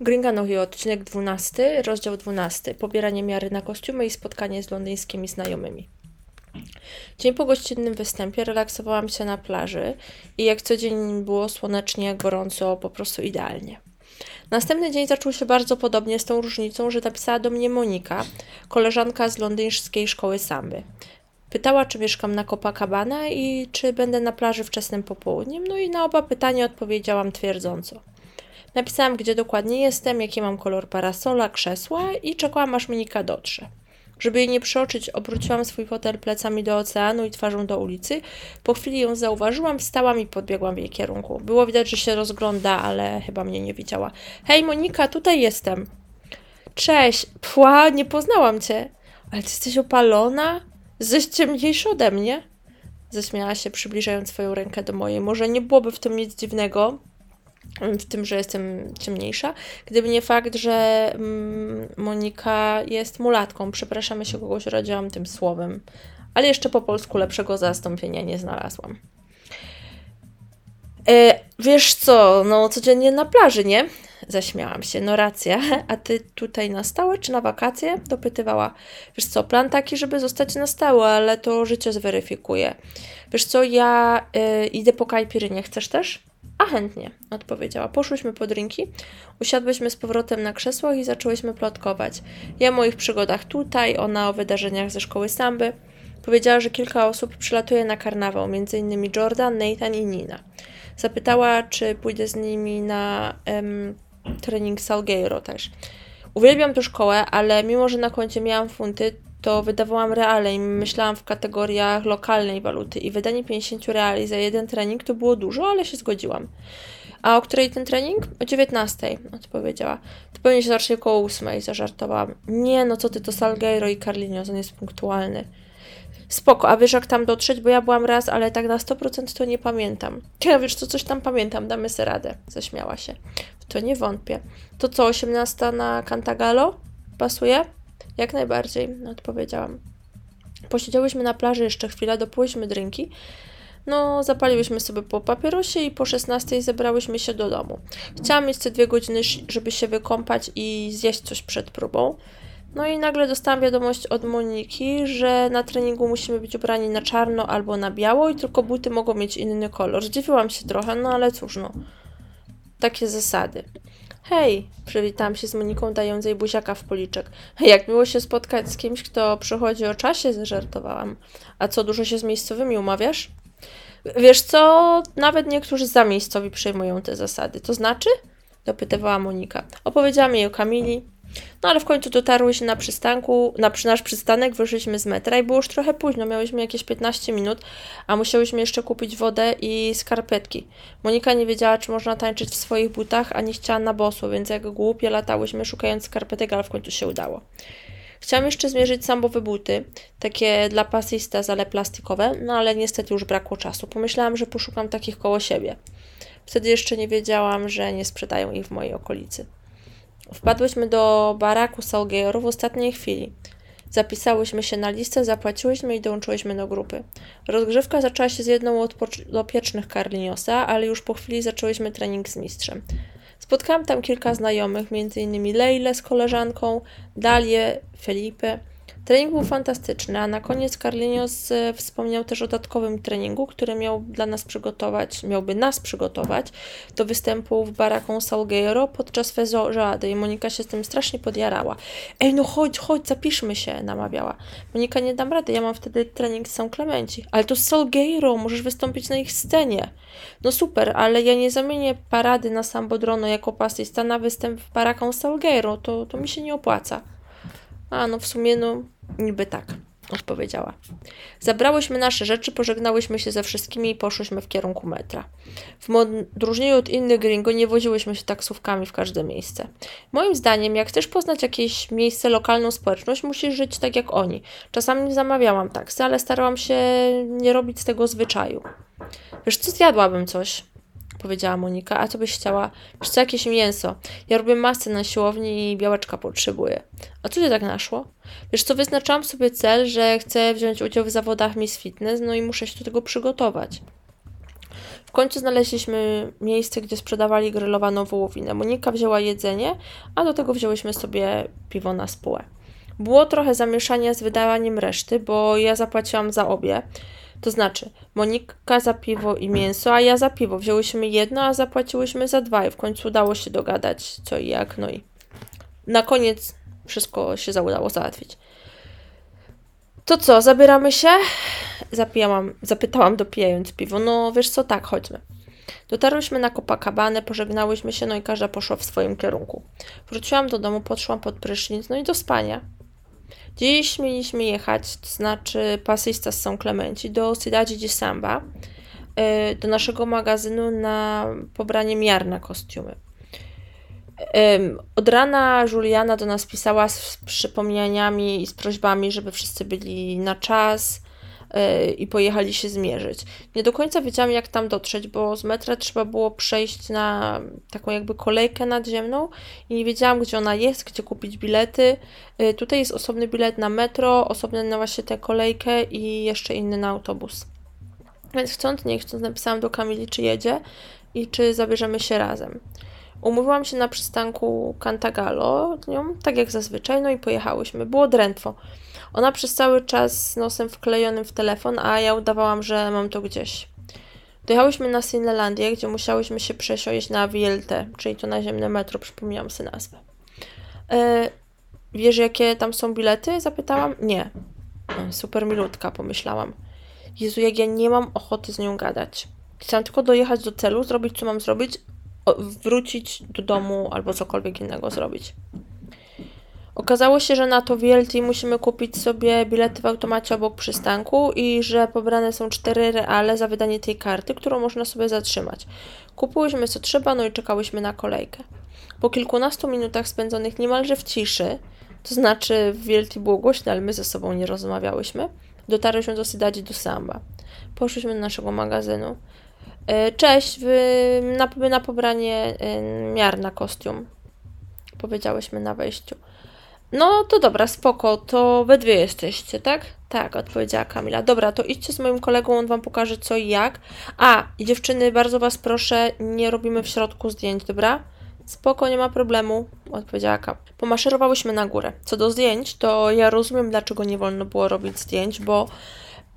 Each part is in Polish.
Gringa Nohio, odcinek 12, rozdział 12. Pobieranie miary na kostiumy i spotkanie z londyńskimi znajomymi. Dzień po gościnnym występie relaksowałam się na plaży i jak co dzień było słonecznie, gorąco, po prostu idealnie. Następny dzień zaczął się bardzo podobnie z tą różnicą, że napisała do mnie Monika, koleżanka z londyńskiej szkoły samby. Pytała, czy mieszkam na Copacabana i czy będę na plaży wczesnym popołudniem, no i na oba pytania odpowiedziałam twierdząco. Napisałam, gdzie dokładnie jestem, jaki mam kolor parasola, krzesła i czekałam, aż Monika dotrze. Żeby jej nie przeoczyć, obróciłam swój fotel plecami do oceanu i twarzą do ulicy. Po chwili ją zauważyłam, wstałam i podbiegłam w jej kierunku. Było widać, że się rozgląda, ale chyba mnie nie widziała. Hej, Monika, tutaj jestem. Cześć. Pła, nie poznałam cię. Ale ty jesteś opalona? Jesteś ciemniejsza ode mnie? Zaśmiała się, przybliżając swoją rękę do mojej. Może nie byłoby w tym nic dziwnego, w tym, że jestem ciemniejsza, gdyby nie fakt, że mm, Monika jest mulatką. Przepraszam, się kogoś radziłam tym słowem, ale jeszcze po polsku lepszego zastąpienia nie znalazłam. E, wiesz co, no codziennie na plaży, nie? Zaśmiałam się. No racja. A ty tutaj na stałe czy na wakacje? Dopytywała. Wiesz co, plan taki, żeby zostać na stałe, ale to życie zweryfikuje. Wiesz co, ja y, idę po kajpirynie. Chcesz też? A chętnie, odpowiedziała. Poszłyśmy po drinki, usiadłyśmy z powrotem na krzesłach i zaczęłyśmy plotkować. Ja o moich przygodach tutaj, ona o wydarzeniach ze szkoły samby. Powiedziała, że kilka osób przylatuje na karnawał, m.in. Jordan, Nathan i Nina. Zapytała, czy pójdę z nimi na em, trening Salgueiro też. Uwielbiam tę szkołę, ale mimo, że na koncie miałam funty, to wydawałam reale i myślałam w kategoriach lokalnej waluty i wydanie 50 reali za jeden trening to było dużo, ale się zgodziłam. A o której ten trening? O 19, odpowiedziała. To pewnie się zacznie około 8, zażartowałam. Nie, no co ty, to Salgueiro i Carlinhos, on jest punktualny. Spoko, a wiesz jak tam dotrzeć, bo ja byłam raz, ale tak na 100% to nie pamiętam. Ja wiesz co, coś tam pamiętam, damy sobie radę, zaśmiała się. W to nie wątpię. To co, 18 na Cantagalo? Pasuje? Jak najbardziej, odpowiedziałam. Posiedziałyśmy na plaży jeszcze chwilę, dopłyłyśmy drinki. No, zapaliłyśmy sobie po papierosie i po 16 zebrałyśmy się do domu. Chciałam mieć te dwie godziny, żeby się wykąpać i zjeść coś przed próbą. No i nagle dostałam wiadomość od Moniki, że na treningu musimy być ubrani na czarno albo na biało i tylko buty mogą mieć inny kolor. Zdziwiłam się trochę, no ale cóż, no. Takie zasady. Hej, przywitałam się z Moniką, dając jej buziaka w policzek. Jak miło się spotkać z kimś, kto przychodzi o czasie, zażartowałam. A co, dużo się z miejscowymi umawiasz? Wiesz co, nawet niektórzy za miejscowi przejmują te zasady. To znaczy? Dopytywała Monika. Opowiedziałam jej o Kamili, no ale w końcu dotarłyśmy na przystanku, na nasz przystanek, wyszliśmy z metra i było już trochę późno, miałyśmy jakieś 15 minut, a musiałyśmy jeszcze kupić wodę i skarpetki. Monika nie wiedziała, czy można tańczyć w swoich butach, ani chciała na boso, więc jak głupie latałyśmy szukając skarpetek, ale w końcu się udało. Chciałam jeszcze zmierzyć sambowe buty, takie dla pasista, ale plastikowe, no ale niestety już brakło czasu. Pomyślałam, że poszukam takich koło siebie. Wtedy jeszcze nie wiedziałam, że nie sprzedają ich w mojej okolicy. Wpadłyśmy do baraku Salgueiro w ostatniej chwili. Zapisałyśmy się na listę, zapłaciłyśmy i dołączyłyśmy do grupy. Rozgrzewka zaczęła się z jedną od podopiecznych Carliniosa, ale już po chwili zaczęłyśmy trening z mistrzem. Spotkałam tam kilka znajomych, m.in. Leile z koleżanką, Dalię, Felipe, Trening był fantastyczny, a na koniec Carlinhos e, wspomniał też o dodatkowym treningu, który miał dla nas przygotować, miałby nas przygotować do występu w Baraką Salgueiro podczas fezorady i Monika się z tym strasznie podjarała. Ej, no chodź, chodź, zapiszmy się, namawiała. Monika, nie dam rady, ja mam wtedy trening z São Clemente. Ale to Salgueiro, możesz wystąpić na ich scenie. No super, ale ja nie zamienię parady na Sambodrono jako pasista na występ w Baraką Salgueiro, to, to mi się nie opłaca. A no w sumie no niby tak, odpowiedziała. Zabrałyśmy nasze rzeczy, pożegnałyśmy się ze wszystkimi i poszłyśmy w kierunku metra. W odróżnieniu od innych gringo nie woziłyśmy się taksówkami w każde miejsce. Moim zdaniem, jak chcesz poznać jakieś miejsce, lokalną społeczność, musisz żyć tak jak oni. Czasami zamawiałam taksy, ale starałam się nie robić z tego zwyczaju. Wiesz co, zjadłabym coś, powiedziała Monika. A co byś chciała? Wiesz co, jakieś mięso. Ja robię masę na siłowni i białeczka potrzebuję. A co cię tak naszło? Wiesz co, wyznaczałam sobie cel, że chcę wziąć udział w zawodach Miss Fitness, no i muszę się do tego przygotować. W końcu znaleźliśmy miejsce, gdzie sprzedawali grillowaną wołowinę. Monika wzięła jedzenie, a do tego wzięłyśmy sobie piwo na spółę. Było trochę zamieszania z wydawaniem reszty, bo ja zapłaciłam za obie. To znaczy, Monika za piwo i mięso, a ja za piwo. Wzięłyśmy jedno, a zapłaciłyśmy za dwa i w końcu udało się dogadać co i jak. No i na koniec wszystko się udało załatwić. To co, zabieramy się? Zapijałam, zapytałam dopijając piwo. No wiesz co, tak, chodźmy. Dotarłyśmy na Copacabana, pożegnałyśmy się, no i każda poszła w swoim kierunku. Wróciłam do domu, podszłam pod prysznic, no i do spania. Dziś mieliśmy jechać, to znaczy pasista z São Clemente, do Cidade de Samba, y, do naszego magazynu na pobranie miar na kostiumy. Od rana Juliana do nas pisała z przypomnieniami i z prośbami, żeby wszyscy byli na czas i pojechali się zmierzyć. Nie do końca wiedziałam, jak tam dotrzeć, bo z metra trzeba było przejść na taką jakby kolejkę nadziemną i nie wiedziałam, gdzie ona jest, gdzie kupić bilety. Y, tutaj jest osobny bilet na metro, osobny na właśnie tę kolejkę i jeszcze inny na autobus. Więc chcąc, nie chcąc, napisałam do Kamili, czy jedzie i czy zabierzemy się razem. Umówiłam się na przystanku Cantagalo, nią, tak jak zazwyczaj, no i pojechałyśmy. Było drętwo. Ona przez cały czas z nosem wklejonym w telefon, a ja udawałam, że mam to gdzieś. Dojechałyśmy na Sinlelandię, gdzie musiałyśmy się przesiąść na VLT, czyli to naziemne metro, przypomniałam sobie nazwę. E, wiesz, jakie tam są bilety? Zapytałam. Nie. Super milutka, pomyślałam. Jezu, jak ja nie mam ochoty z nią gadać. Chciałam tylko dojechać do celu, zrobić co mam zrobić, wrócić do domu albo cokolwiek innego zrobić. Okazało się, że na to VLT musimy kupić sobie bilety w automacie obok przystanku i że pobrane są cztery reale za wydanie tej karty, którą można sobie zatrzymać. Kupiłyśmy co trzeba, no i czekałyśmy na kolejkę. Po kilkunastu minutach spędzonych niemalże w ciszy, to znaczy w VLT było głośno, ale my ze sobą nie rozmawiałyśmy, dotarłyśmy do Sydadzi do Samba. Poszłyśmy do naszego magazynu. E, cześć, na, na pobranie e, miar na kostium. Powiedziałyśmy na wejściu. No to dobra, spoko, to we dwie jesteście, tak? Tak, odpowiedziała Kamila. Dobra, to idźcie z moim kolegą, on wam pokaże co i jak. A, i dziewczyny, bardzo was proszę, nie robimy w środku zdjęć, dobra? Spoko, nie ma problemu, odpowiedziała Kamila. Pomaszerowałyśmy na górę. Co do zdjęć, to ja rozumiem, dlaczego nie wolno było robić zdjęć, bo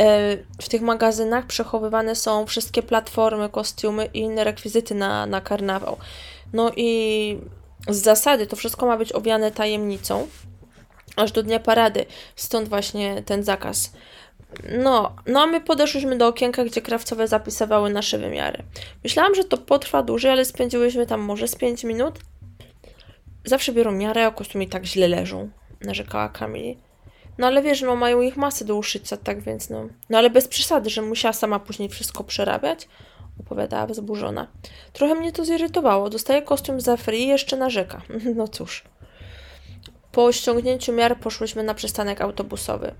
E, w tych magazynach przechowywane są wszystkie platformy, kostiumy i inne rekwizyty na, na karnawał. No i z zasady to wszystko ma być owiane tajemnicą aż do dnia parady. Stąd właśnie ten zakaz. No, no a my podeszliśmy do okienka, gdzie krawcowe zapisywały nasze wymiary. Myślałam, że to potrwa dłużej, ale spędziłyśmy tam może z 5 minut. Zawsze biorą miarę, a kostiumy tak źle leżą, narzekała Kamili. No ale wiesz, no mają ich masy do uszycia, tak więc no. No ale bez przesady, że musiała sama później wszystko przerabiać, opowiadała wzburzona. Trochę mnie to zirytowało. Dostaję kostium za free i jeszcze narzeka. No cóż. Po ściągnięciu miar poszłyśmy na przystanek autobusowy.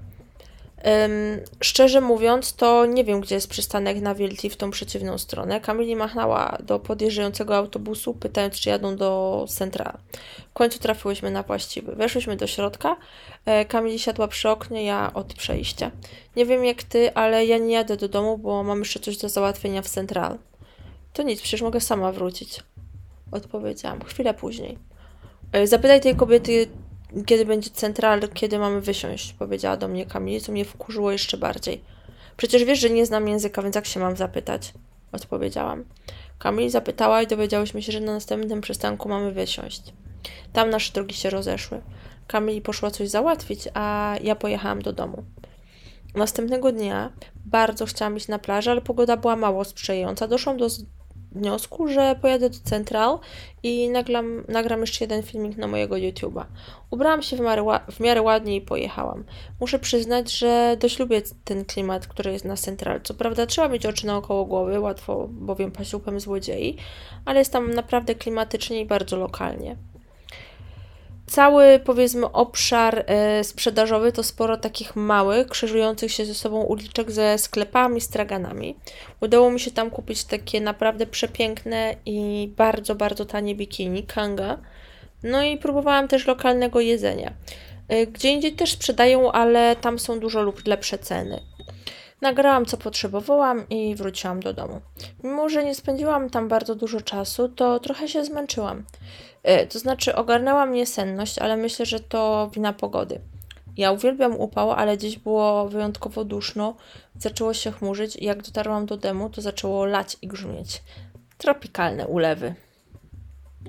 Um, szczerze mówiąc, to nie wiem, gdzie jest przystanek na Wielki w tą przeciwną stronę. Kamili machnęła do podjeżdżającego autobusu, pytając, czy jadą do Central. W końcu trafiłyśmy na właściwy. Weszłyśmy do środka. E, Kamili siadła przy oknie, ja od przejścia. Nie wiem jak ty, ale ja nie jadę do domu, bo mam jeszcze coś do załatwienia w Central. To nic, przecież mogę sama wrócić. Odpowiedziałam. Chwilę później. E, zapytaj tej kobiety, kiedy będzie central, kiedy mamy wysiąść, powiedziała do mnie Kamili, co mnie wkurzyło jeszcze bardziej. Przecież wiesz, że nie znam języka, więc jak się mam zapytać? Odpowiedziałam. Kamil zapytała i dowiedziałyśmy się, że na następnym przystanku mamy wysiąść. Tam nasze drogi się rozeszły. Kamili poszła coś załatwić, a ja pojechałam do domu. Następnego dnia bardzo chciałam iść na plażę, ale pogoda była mało sprzyjająca. Doszłam do wniosku, że pojadę do Central i nagram, nagram jeszcze jeden filmik na mojego YouTube'a. Ubrałam się w miarę, w miarę ładnie i pojechałam. Muszę przyznać, że dość lubię ten klimat, który jest na Central. Co prawda trzeba mieć oczy naokoło głowy, łatwo bowiem paść łupem złodziei, ale jest tam naprawdę klimatycznie i bardzo lokalnie. Cały, powiedzmy, obszar e, sprzedażowy to sporo takich małych, krzyżujących się ze sobą uliczek ze sklepami, straganami. Udało mi się tam kupić takie naprawdę przepiękne i bardzo, bardzo tanie bikini, kanga. No i próbowałam też lokalnego jedzenia. E, gdzie indziej też sprzedają, ale tam są dużo lub lepsze ceny. Nagrałam co potrzebowałam i wróciłam do domu. Mimo, że nie spędziłam tam bardzo dużo czasu, to trochę się zmęczyłam. E, To znaczy, ogarnęła mnie senność, ale myślę, że to wina pogody. Ja uwielbiam upał, ale dziś było wyjątkowo duszno, zaczęło się chmurzyć i jak dotarłam do domu, to zaczęło lać i grzmieć. Tropikalne ulewy.